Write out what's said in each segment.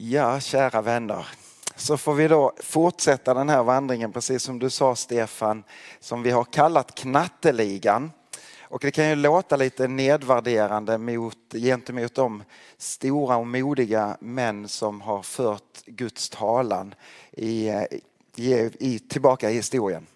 Ja, kära vänner, så får vi då fortsätta den här vandringen, precis som du sa Stefan, som vi har kallat Knatteligan. Och det kan ju låta lite nedvärderande mot, gentemot de stora och modiga män som har fört Guds talan i, i, i, tillbaka i historien.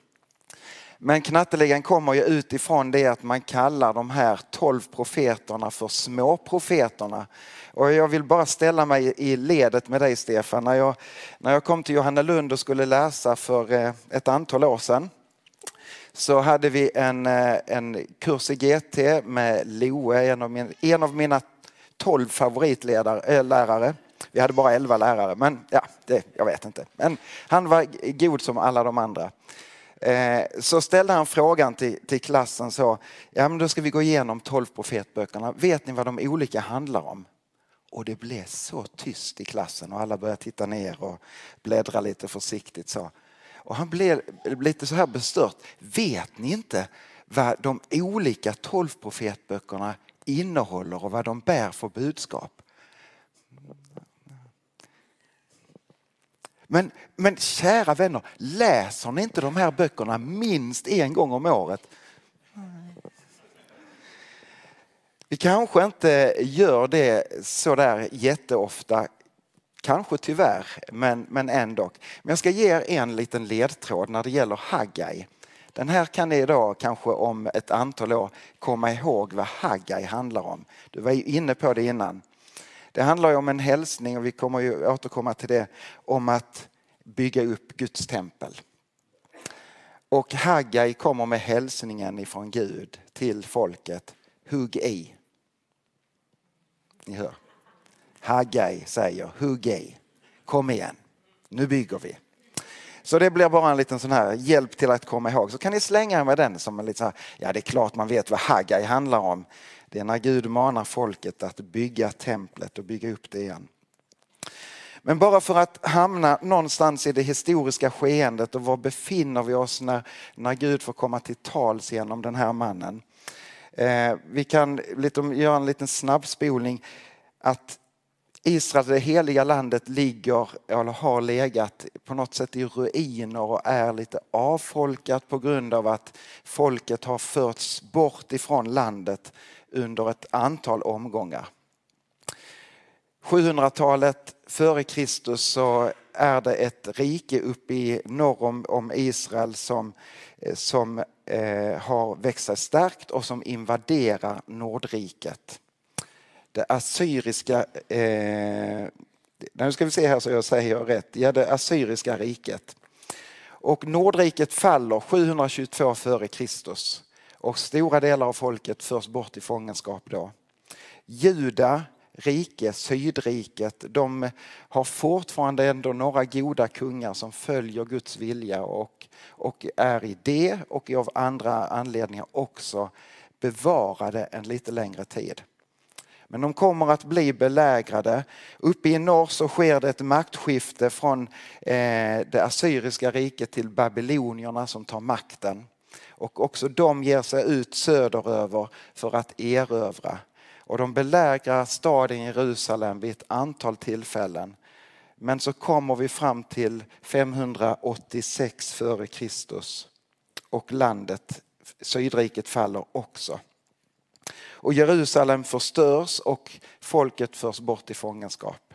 Men knatteligan kommer ju utifrån det att man kallar de här tolv profeterna för småprofeterna. Och jag vill bara ställa mig i ledet med dig Stefan. När jag, när jag kom till Johannelund och skulle läsa för eh, ett antal år sedan så hade vi en, eh, en kurs i GT med Loe, en av, min, en av mina tolv favoritlärare. Eh, vi hade bara elva lärare, men ja, det, jag vet inte. Men han var god som alla de andra. Eh, så ställde han frågan till, till klassen så, ja men då ska vi gå igenom tolv profetböckerna. Vet ni vad de olika handlar om? Och det blev så tyst i klassen och alla började titta ner och bläddra lite försiktigt. Så. Och han blev lite så här bestört. Vet ni inte vad de olika tolv profetböckerna innehåller och vad de bär för budskap? Men, men kära vänner, läser ni inte de här böckerna minst en gång om året? Vi kanske inte gör det så där jätteofta, kanske tyvärr, men, men ändå. Men jag ska ge er en liten ledtråd när det gäller Haggai. Den här kan ni idag, kanske om ett antal år komma ihåg vad Haggai handlar om. Du var ju inne på det innan. Det handlar ju om en hälsning och vi kommer ju återkomma till det om att bygga upp Guds tempel. Och Haggai kommer med hälsningen ifrån Gud till folket. Hugg i. Ni hör. Haggai säger hugg i. Kom igen, nu bygger vi. Så det blir bara en liten sån här hjälp till att komma ihåg. Så kan ni slänga med den som en liten så här, ja det är klart man vet vad Haggai handlar om. Det är när Gud manar folket att bygga templet och bygga upp det igen. Men bara för att hamna någonstans i det historiska skeendet och var befinner vi oss när, när Gud får komma till tals genom den här mannen. Eh, vi kan lite, göra en liten snabbspolning att Israel, det heliga landet, ligger eller har legat på något sätt i ruiner och är lite avfolkat på grund av att folket har förts bort ifrån landet under ett antal omgångar. 700-talet före Kristus så är det ett rike uppe i norr om, om Israel som, eh, som eh, har växt sig starkt och som invaderar Nordriket. Det assyriska, eh, nu ska vi se här så jag säger rätt, ja det assyriska riket. Och Nordriket faller 722 före Kristus och stora delar av folket förs bort i fångenskap då. Juda rike, Sydriket, de har fortfarande ändå några goda kungar som följer Guds vilja och, och är i det och av andra anledningar också bevarade en lite längre tid. Men de kommer att bli belägrade. Uppe i norr så sker det ett maktskifte från eh, det assyriska riket till babylonierna som tar makten. Och också de ger sig ut söderöver för att erövra och de belägrar staden Jerusalem vid ett antal tillfällen. Men så kommer vi fram till 586 före Kristus och landet, Sydriket faller också. Och Jerusalem förstörs och folket förs bort i fångenskap.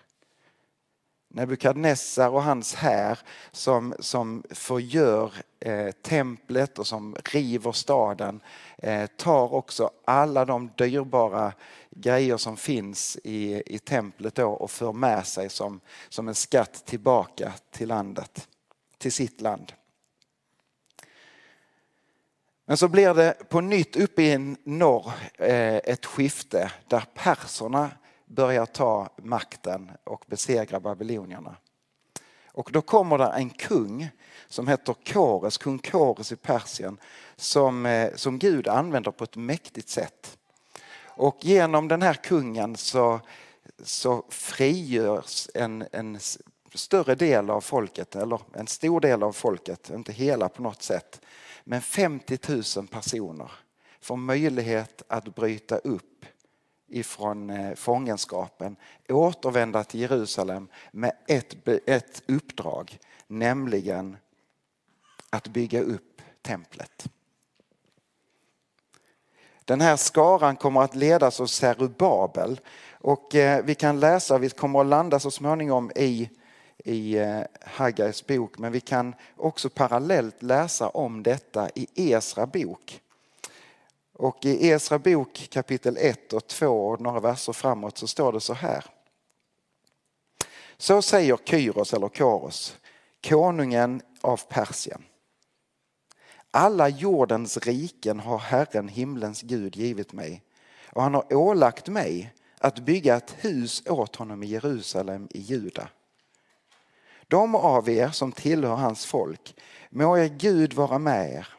Nebukadnessar och hans här som, som förgör eh, templet och som river staden eh, tar också alla de dyrbara grejer som finns i, i templet då och för med sig som, som en skatt tillbaka till landet, till sitt land. Men så blir det på nytt uppe i norr eh, ett skifte där perserna börjar ta makten och besegra babylonierna. Och då kommer det en kung som heter Kores, kung Kores i Persien, som, eh, som Gud använder på ett mäktigt sätt. Och genom den här kungen så, så frigörs en, en större del av folket, eller en stor del av folket, inte hela på något sätt, men 50 000 personer får möjlighet att bryta upp ifrån eh, fångenskapen, återvända till Jerusalem med ett, ett uppdrag, nämligen att bygga upp templet. Den här skaran kommer att ledas av Serubabel och eh, vi kan läsa, vi kommer att landa så småningom i, i eh, Haggais bok, men vi kan också parallellt läsa om detta i Esra bok. Och i Esra bok kapitel 1 och 2 och några verser framåt så står det så här. Så säger Kyros eller Koros, konungen av Persien. Alla jordens riken har Herren, himlens Gud, givit mig och han har ålagt mig att bygga ett hus åt honom i Jerusalem i Juda. De av er som tillhör hans folk, må er Gud vara med er,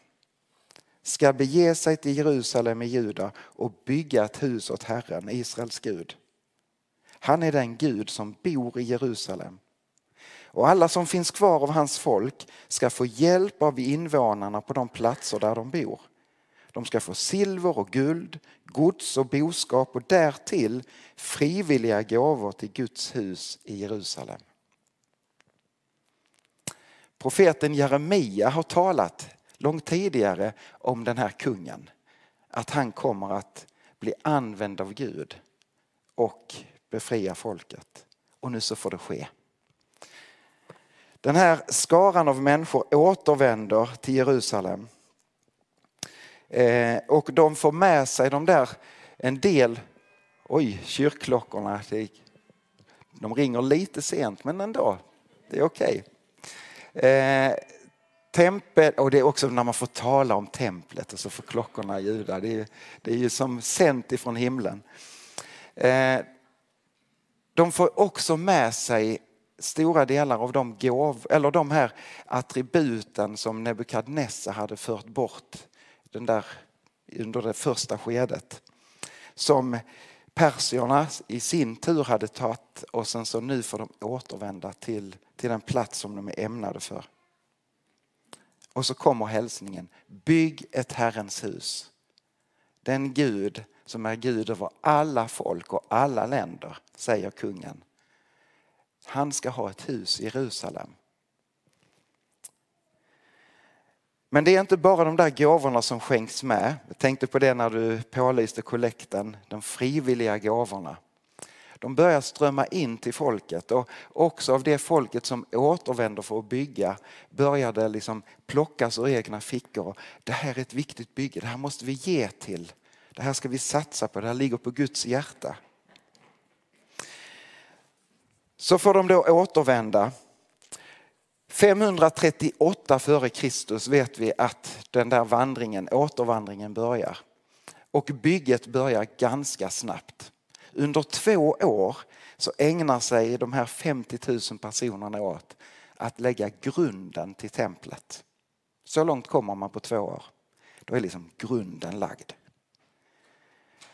ska bege sig till Jerusalem i Juda och bygga ett hus åt Herren, Israels Gud. Han är den Gud som bor i Jerusalem och alla som finns kvar av hans folk ska få hjälp av invånarna på de platser där de bor. De ska få silver och guld, gods och boskap och därtill frivilliga gåvor till Guds hus i Jerusalem. Profeten Jeremia har talat långt tidigare om den här kungen. Att han kommer att bli använd av Gud och befria folket. Och nu så får det ske. Den här skaran av människor återvänder till Jerusalem. Eh, och de får med sig de där, en del, oj, kyrkklockorna, de ringer lite sent men ändå, det är okej. Okay. Eh, tempel, och det är också när man får tala om templet och så får klockorna ljuda, det är, det är ju som sänt ifrån himlen. Eh, de får också med sig stora delar av de, gåv, eller de här attributen som Nebukadnessar hade fört bort den där, under det första skedet. Som persierna i sin tur hade tagit och sen så nu får de återvända till, till den plats som de är ämnade för. Och så kommer hälsningen, bygg ett Herrens hus. Den Gud som är Gud över alla folk och alla länder, säger kungen. Han ska ha ett hus i Jerusalem. Men det är inte bara de där gåvorna som skänks med. Jag tänkte på det när du pålyste kollekten, de frivilliga gåvorna. De börjar strömma in till folket och också av det folket som återvänder för att bygga började liksom plockas ur egna fickor. Det här är ett viktigt bygge, det här måste vi ge till. Det här ska vi satsa på, det här ligger på Guds hjärta. Så får de då återvända. 538 före Kristus vet vi att den där vandringen, återvandringen börjar. Och bygget börjar ganska snabbt. Under två år så ägnar sig de här 50 000 personerna åt att lägga grunden till templet. Så långt kommer man på två år. Då är liksom grunden lagd.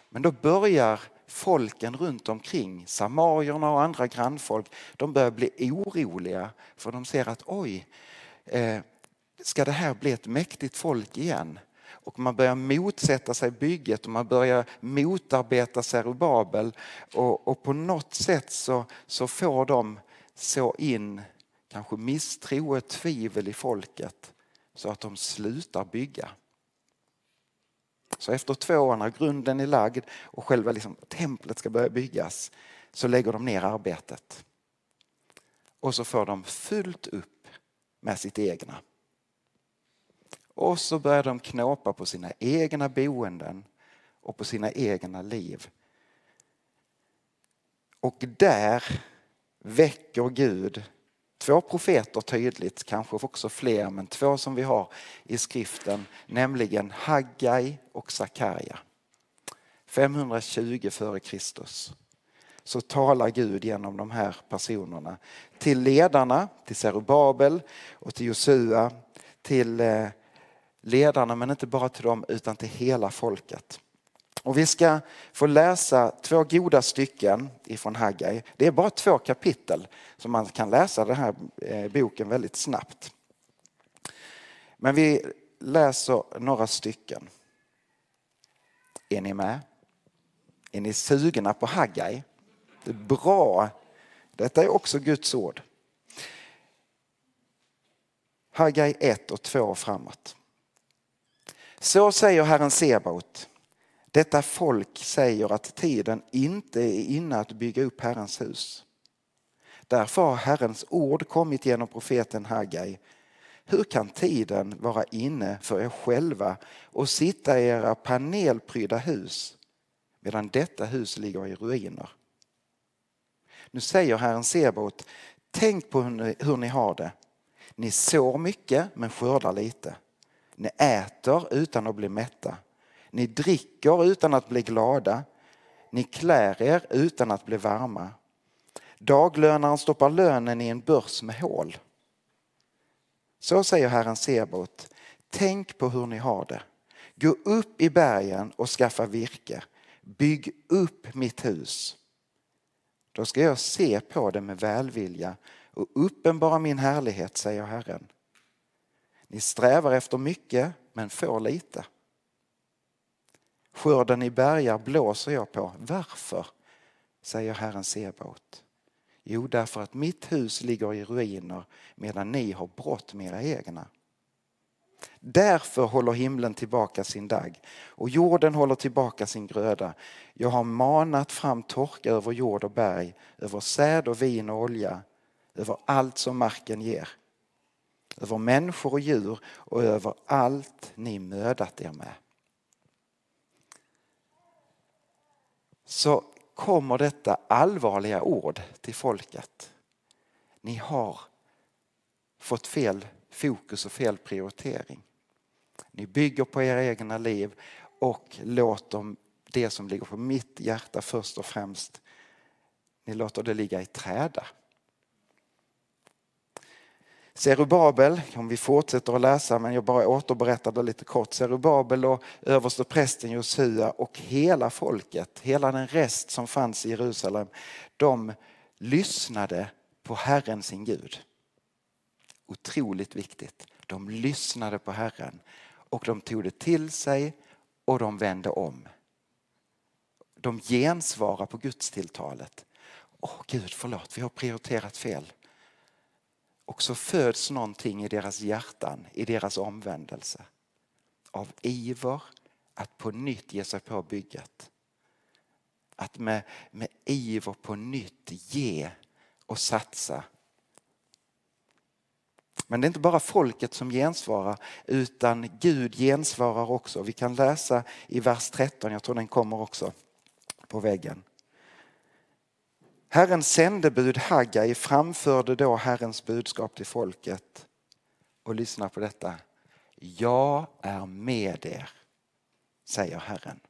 Men då börjar folken runt omkring, samarierna och andra grannfolk, de börjar bli oroliga för de ser att oj, eh, ska det här bli ett mäktigt folk igen? Och man börjar motsätta sig bygget och man börjar motarbeta Zerubabel och, och på något sätt så, så får de så in kanske misstro och tvivel i folket så att de slutar bygga. Så efter två år när grunden är lagd och själva liksom, templet ska börja byggas så lägger de ner arbetet. Och så får de fullt upp med sitt egna. Och så börjar de knåpa på sina egna boenden och på sina egna liv. Och där väcker Gud två profeter tydligt, kanske också fler, men två som vi har i skriften, nämligen Haggai och Sakarja. 520 före Kristus. så talar Gud genom de här personerna. Till ledarna, till Zerubabel och till Josua, till eh, ledarna men inte bara till dem utan till hela folket. Och vi ska få läsa två goda stycken ifrån Haggai. Det är bara två kapitel så man kan läsa den här eh, boken väldigt snabbt. Men vi läser några stycken. Är ni med? Är ni sugna på Haggai? Det är bra. Detta är också Guds ord. Haggai 1 och 2 och framåt. Så säger Herren Sebaot. Detta folk säger att tiden inte är inne att bygga upp Herrens hus. Därför har Herrens ord kommit genom profeten Haggai. Hur kan tiden vara inne för er själva och sitta i era panelprydda hus medan detta hus ligger i ruiner? Nu säger Herren Sebaot, tänk på hur ni, hur ni har det. Ni sår mycket men skördar lite. Ni äter utan att bli mätta. Ni dricker utan att bli glada. Ni klär er utan att bli varma. Daglönaren stoppar lönen i en börs med hål. Så säger Herren Sebaot. Tänk på hur ni har det. Gå upp i bergen och skaffa virke. Bygg upp mitt hus. Då ska jag se på det med välvilja och uppenbara min härlighet, säger Herren. Ni strävar efter mycket men får lite. Skörden i bergar blåser jag på. Varför? säger Herren Sebaot. Jo, därför att mitt hus ligger i ruiner medan ni har brott med era egna. Därför håller himlen tillbaka sin dagg och jorden håller tillbaka sin gröda. Jag har manat fram torka över jord och berg, över säd och vin och olja, över allt som marken ger. Över människor och djur och över allt ni mödat er med. Så kommer detta allvarliga ord till folket. Ni har fått fel fokus och fel prioritering. Ni bygger på era egna liv och låter det som ligger på mitt hjärta först och främst, ni låter det ligga i träda. Zerubabel, om vi fortsätter att läsa, men jag bara återberättar det lite kort. Zerubabel och översteprästen Josua och hela folket, hela den rest som fanns i Jerusalem, de lyssnade på Herren sin Gud. Otroligt viktigt. De lyssnade på Herren och de tog det till sig och de vände om. De gensvarar på Guds tilltalet. Åh Gud, förlåt, vi har prioriterat fel. Och så föds någonting i deras hjärtan, i deras omvändelse. Av iver att på nytt ge sig på bygget. Att med, med iver på nytt ge och satsa. Men det är inte bara folket som gensvarar utan Gud gensvarar också. Vi kan läsa i vers 13, jag tror den kommer också på väggen. Herrens sändebud Haggai framförde då Herrens budskap till folket. Och lyssna på detta. Jag är med er, säger Herren.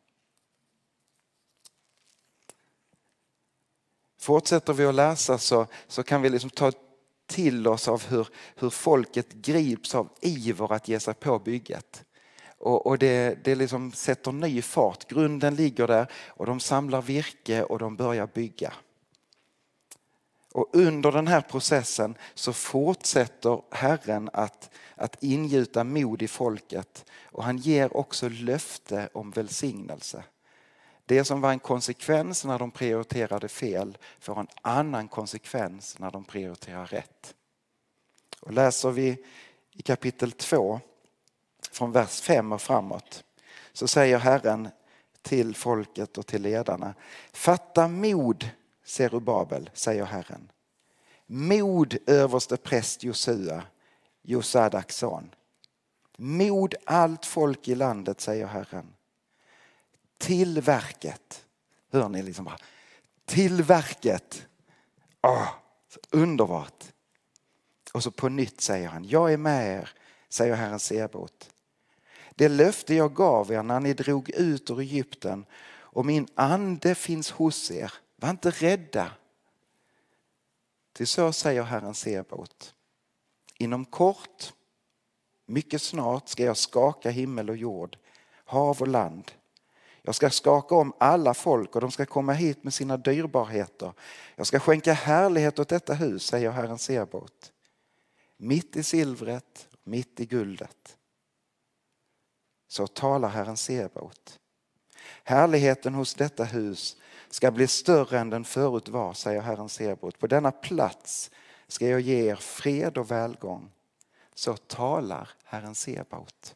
Fortsätter vi att läsa så, så kan vi liksom ta till oss av hur, hur folket grips av iver att ge sig på bygget. Och, och det, det liksom sätter ny fart. Grunden ligger där och de samlar virke och de börjar bygga. Och under den här processen så fortsätter Herren att, att ingjuta mod i folket och han ger också löfte om välsignelse. Det som var en konsekvens när de prioriterade fel får en annan konsekvens när de prioriterar rätt. Och läser vi i kapitel 2 från vers 5 och framåt så säger Herren till folket och till ledarna Fatta mod Serubabel, säger Herren. Mod överste präst Josua, Josadaks son. Mod allt folk i landet, säger Herren. Till verket. Hör ni liksom bara. Till verket. Oh, ah, underbart. Och så på nytt säger han, jag är med er, säger Herren Sebot. Det löfte jag gav er när ni drog ut ur Egypten och min ande finns hos er var inte rädda. Till så säger Herren Sebaot. Inom kort, mycket snart ska jag skaka himmel och jord, hav och land. Jag ska skaka om alla folk och de ska komma hit med sina dyrbarheter. Jag ska skänka härlighet åt detta hus, säger Herren Sebaot. Mitt i silvret, mitt i guldet. Så talar Herren Sebaot. Härligheten hos detta hus ska bli större än den förut var, säger Herren Sebaot. På denna plats ska jag ge er fred och välgång. Så talar Herren Sebaot.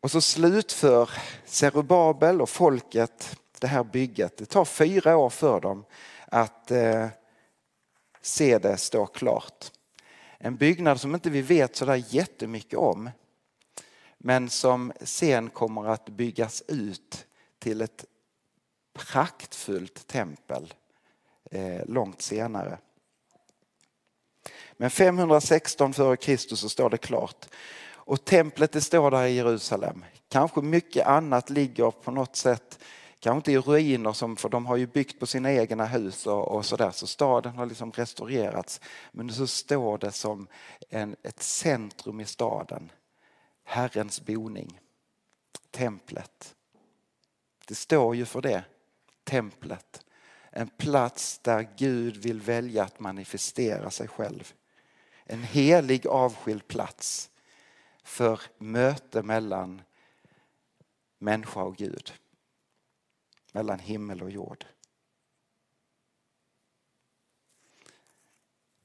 Och så slutför Zerubabel och folket det här bygget. Det tar fyra år för dem att eh, se det stå klart. En byggnad som inte vi vet så där jättemycket om men som sen kommer att byggas ut till ett praktfullt tempel eh, långt senare. Men 516 f.Kr. så står det klart. Och templet det står där i Jerusalem. Kanske mycket annat ligger på något sätt, kanske inte i ruiner som, för de har ju byggt på sina egna hus och, och sådär så staden har liksom restaurerats. Men så står det som en, ett centrum i staden. Herrens boning, templet. Det står ju för det, templet. En plats där Gud vill välja att manifestera sig själv. En helig avskild plats för möte mellan människa och Gud. Mellan himmel och jord.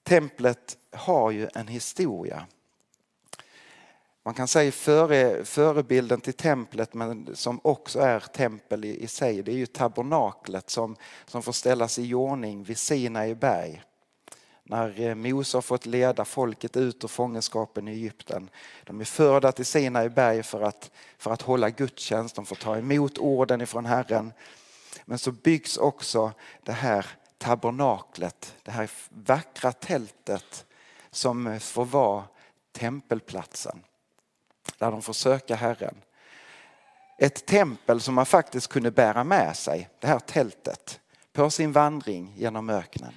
Templet har ju en historia. Man kan säga före, förebilden till templet men som också är tempel i, i sig, det är ju tabernaklet som, som får ställas i ordning vid Sinai berg. När eh, Mose har fått leda folket ut ur fångenskapen i Egypten. De är förda till Sinai berg för att, för att hålla gudstjänst, de får ta emot orden ifrån Herren. Men så byggs också det här tabernaklet, det här vackra tältet som får vara tempelplatsen där de får söka Herren. Ett tempel som man faktiskt kunde bära med sig, det här tältet, på sin vandring genom öknen.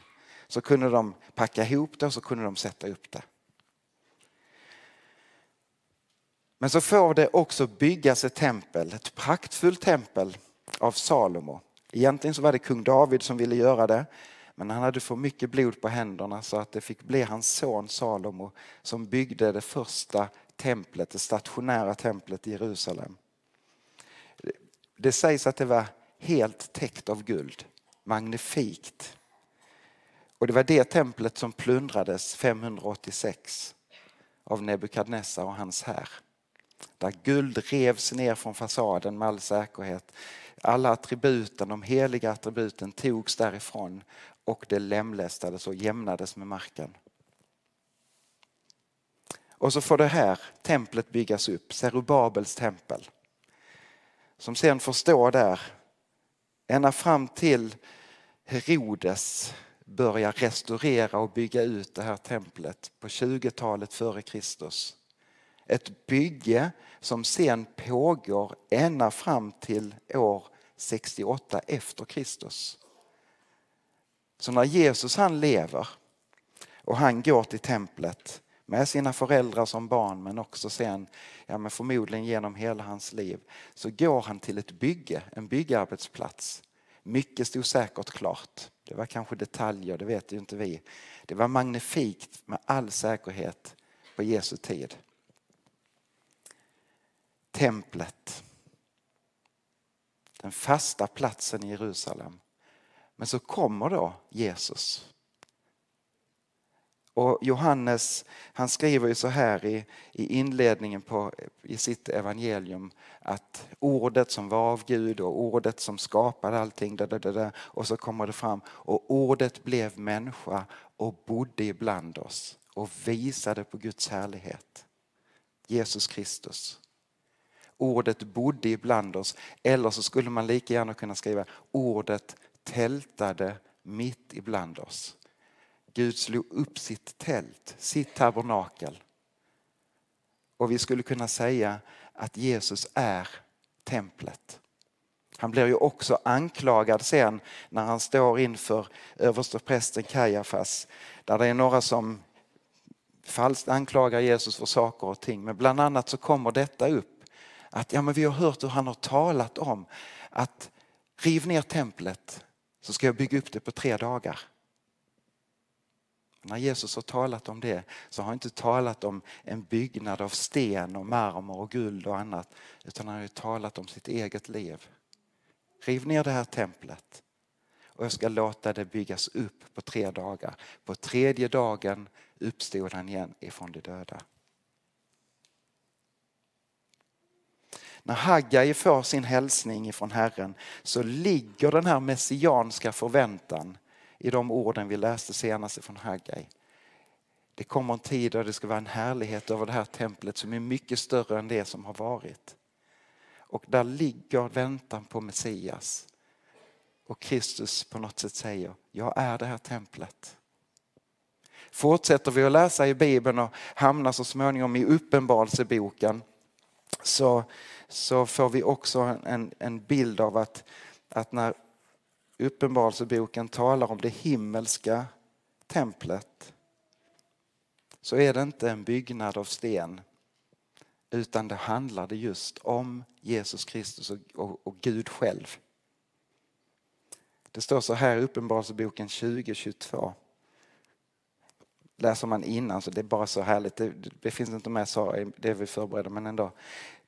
Så kunde de packa ihop det och så kunde de sätta upp det. Men så får det också byggas ett tempel, ett praktfullt tempel av Salomo. Egentligen så var det kung David som ville göra det. Men han hade för mycket blod på händerna så att det fick bli hans son Salomo som byggde det första templet, det stationära templet i Jerusalem. Det sägs att det var helt täckt av guld, magnifikt. Och det var det templet som plundrades 586 av Nebukadnessar och hans här. Där guld revs ner från fasaden med all säkerhet. Alla attributen, de heliga attributen togs därifrån och det lemlästades och jämnades med marken. Och så får det här templet byggas upp, Zerubabels tempel. Som sen får stå där ända fram till Herodes börjar restaurera och bygga ut det här templet på 20-talet före Kristus. Ett bygge som sen pågår ända fram till år 68 efter Kristus. Så när Jesus han lever och han går till templet med sina föräldrar som barn men också sen, ja men förmodligen genom hela hans liv, så går han till ett bygge, en byggarbetsplats. Mycket stod säkert klart. Det var kanske detaljer, det vet ju inte vi. Det var magnifikt med all säkerhet på Jesu tid. Templet. Den fasta platsen i Jerusalem. Men så kommer då Jesus och Johannes han skriver ju så här i, i inledningen på, i sitt evangelium att ordet som var av Gud och ordet som skapade allting da, da, da, da, och så kommer det fram och ordet blev människa och bodde ibland oss och visade på Guds härlighet. Jesus Kristus. Ordet bodde ibland oss eller så skulle man lika gärna kunna skriva ordet tältade mitt ibland oss. Gud slog upp sitt tält, sitt tabernakel. Och vi skulle kunna säga att Jesus är templet. Han blir ju också anklagad sen när han står inför översteprästen Kajafas där det är några som falskt anklagar Jesus för saker och ting. Men bland annat så kommer detta upp att ja, men vi har hört hur han har talat om att riv ner templet så ska jag bygga upp det på tre dagar. När Jesus har talat om det så har han inte talat om en byggnad av sten och marmor och guld och annat utan han har talat om sitt eget liv. Riv ner det här templet och jag ska låta det byggas upp på tre dagar. På tredje dagen uppstod han igen ifrån de döda. När Haggai får sin hälsning ifrån Herren så ligger den här messianska förväntan i de orden vi läste senast från Haggai. Det kommer en tid då det ska vara en härlighet över det här templet som är mycket större än det som har varit. Och där ligger väntan på Messias. Och Kristus på något sätt säger, jag är det här templet. Fortsätter vi att läsa i Bibeln och hamnar så småningom i Uppenbarelseboken så, så får vi också en, en bild av att, att när Uppenbarelseboken talar om det himmelska templet så är det inte en byggnad av sten utan det handlade just om Jesus Kristus och, och, och Gud själv. Det står så här i Uppenbarelseboken 2022 läser man innan så det är bara så härligt. Det, det finns inte med så det vi förbereder men ändå.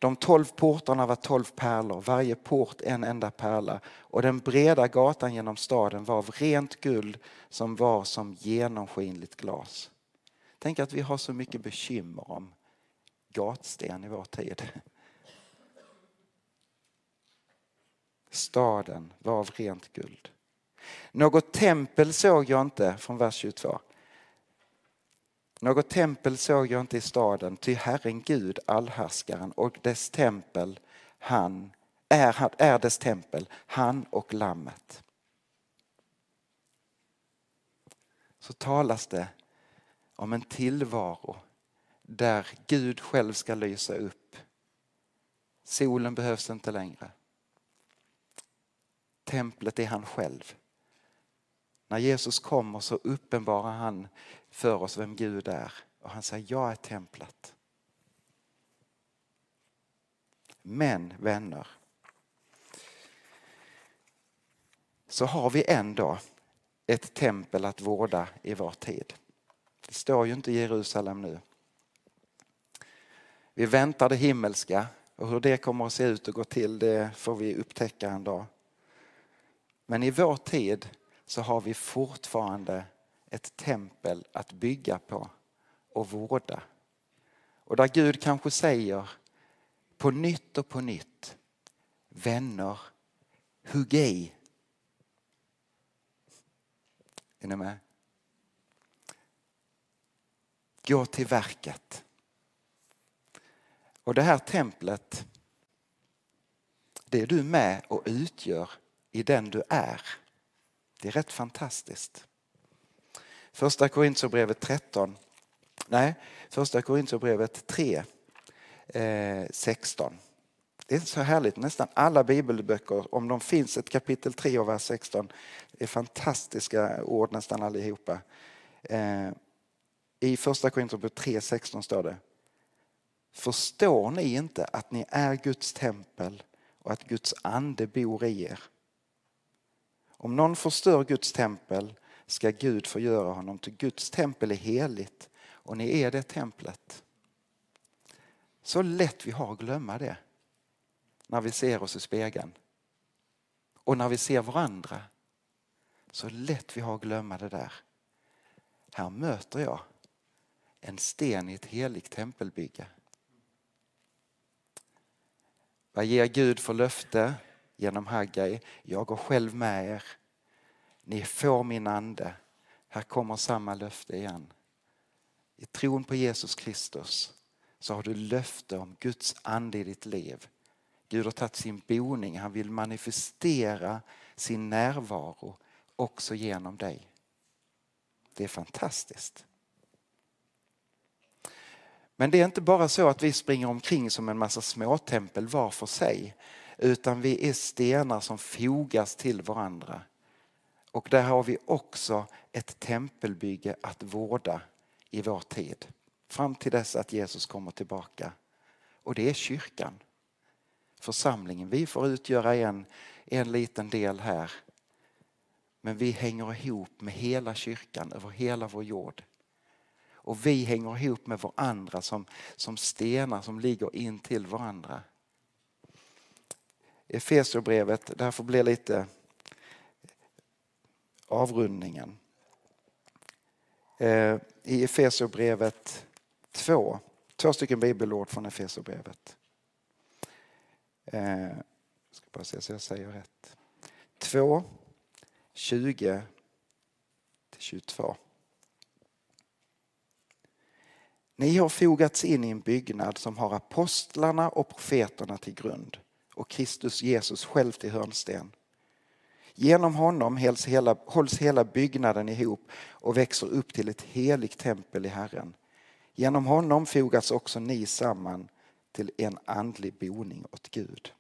De tolv portarna var tolv pärlor, varje port en enda pärla och den breda gatan genom staden var av rent guld som var som genomskinligt glas. Tänk att vi har så mycket bekymmer om gatsten i vår tid. Staden var av rent guld. Något tempel såg jag inte, från vers 22. Något tempel såg jag inte i staden, ty Herren Gud, allhärskaren, och dess tempel, han är, är dess tempel, han och lammet. Så talas det om en tillvaro där Gud själv ska lysa upp. Solen behövs inte längre. Templet är han själv. När Jesus kommer så uppenbarar han för oss vem Gud är. Och han säger, jag är templet. Men vänner, så har vi ändå ett tempel att vårda i vår tid. Det står ju inte Jerusalem nu. Vi väntar det himmelska och hur det kommer att se ut och gå till det får vi upptäcka en dag. Men i vår tid så har vi fortfarande ett tempel att bygga på och vårda. Och där Gud kanske säger på nytt och på nytt, vänner, hugg i. Är ni med? Gå till verket. Och det här templet, det är du med och utgör i den du är. Det är rätt fantastiskt. Första Korintierbrevet 13, nej, första Korintierbrevet 3, eh, 16. Det är så härligt, nästan alla bibelböcker, om de finns ett kapitel 3 och vers 16, det är fantastiska ord nästan allihopa. Eh, I första Korintierbrevet 3, 16 står det Förstår ni inte att ni är Guds tempel och att Guds ande bor i er? Om någon förstör Guds tempel ska Gud förgöra honom till Guds tempel är heligt och ni är det templet. Så lätt vi har att glömma det när vi ser oss i spegeln. Och när vi ser varandra. Så lätt vi har att glömma det där. Här möter jag en sten i ett heligt tempelbygge. Vad ger Gud för löfte genom Haggai? Jag går själv med er ni får min ande. Här kommer samma löfte igen. I tron på Jesus Kristus så har du löfte om Guds ande i ditt liv. Gud har tagit sin boning, han vill manifestera sin närvaro också genom dig. Det är fantastiskt. Men det är inte bara så att vi springer omkring som en massa småtempel var för sig. utan vi är stenar som fogas till varandra. Och där har vi också ett tempelbygge att vårda i vår tid. Fram till dess att Jesus kommer tillbaka. Och det är kyrkan. Församlingen. Vi får utgöra en, en liten del här. Men vi hänger ihop med hela kyrkan över hela vår jord. Och vi hänger ihop med varandra som, som stenar som ligger in till varandra. Efesierbrevet, det här får bli lite avrundningen. Eh, I Efesierbrevet 2, två stycken bibelord från Efesierbrevet. Jag ska bara se så jag säger rätt. 2, 20 22. Ni har fogats in i en byggnad som har apostlarna och profeterna till grund och Kristus Jesus själv till hörnsten. Genom honom hålls hela, hålls hela byggnaden ihop och växer upp till ett heligt tempel i Herren. Genom honom fogas också ni samman till en andlig boning åt Gud.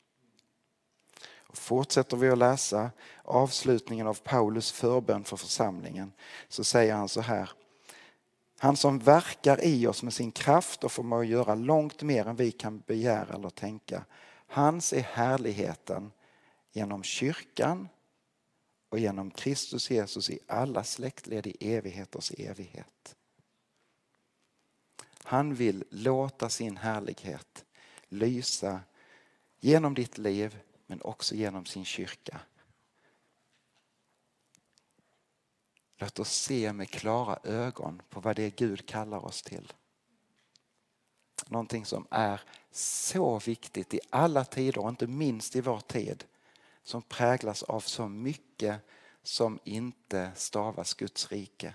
Och fortsätter vi att läsa avslutningen av Paulus förbön för församlingen så säger han så här. Han som verkar i oss med sin kraft och förmår göra långt mer än vi kan begära eller tänka. Hans är härligheten genom kyrkan och genom Kristus Jesus i alla släktled i evigheters evighet. Han vill låta sin härlighet lysa genom ditt liv men också genom sin kyrka. Låt oss se med klara ögon på vad det är Gud kallar oss till. Någonting som är så viktigt i alla tider och inte minst i vår tid som präglas av så mycket som inte stavas Guds rike.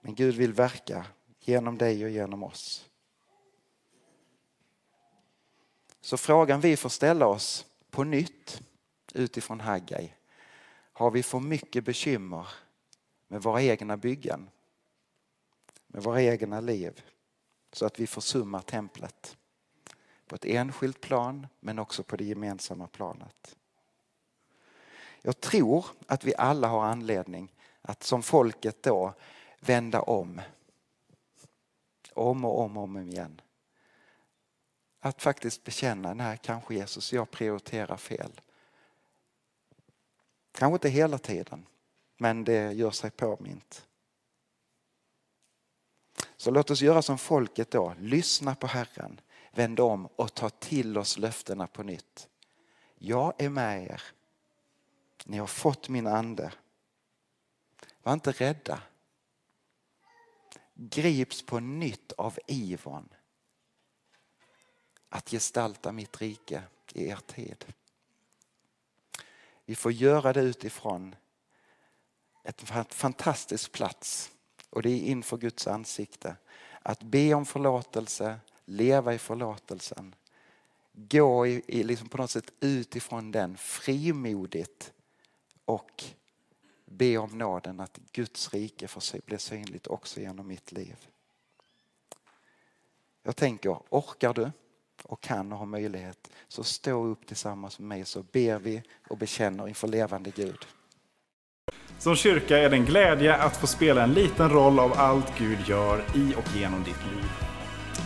Men Gud vill verka genom dig och genom oss. Så frågan vi får ställa oss på nytt utifrån Haggai. Har vi för mycket bekymmer med våra egna byggen? Med våra egna liv? Så att vi försummar templet. På ett enskilt plan men också på det gemensamma planet. Jag tror att vi alla har anledning att som folket då vända om. Om och om och om igen. Att faktiskt bekänna, nej kanske Jesus, jag prioriterar fel. Kanske inte hela tiden, men det gör sig påmint. Så låt oss göra som folket då, lyssna på Herren, vänd om och ta till oss löftena på nytt. Jag är med er. Ni har fått min ande. Var inte rädda. Grips på nytt av ivern att gestalta mitt rike i er tid. Vi får göra det utifrån ett fantastisk plats och det är inför Guds ansikte. Att be om förlåtelse, leva i förlåtelsen. Gå i, i liksom på något sätt utifrån den frimodigt och be om nåden att Guds rike får bli synligt också genom mitt liv. Jag tänker, orkar du? och kan och har möjlighet så stå upp tillsammans med mig så ber vi och bekänner inför levande Gud. Som kyrka är det en glädje att få spela en liten roll av allt Gud gör i och genom ditt liv.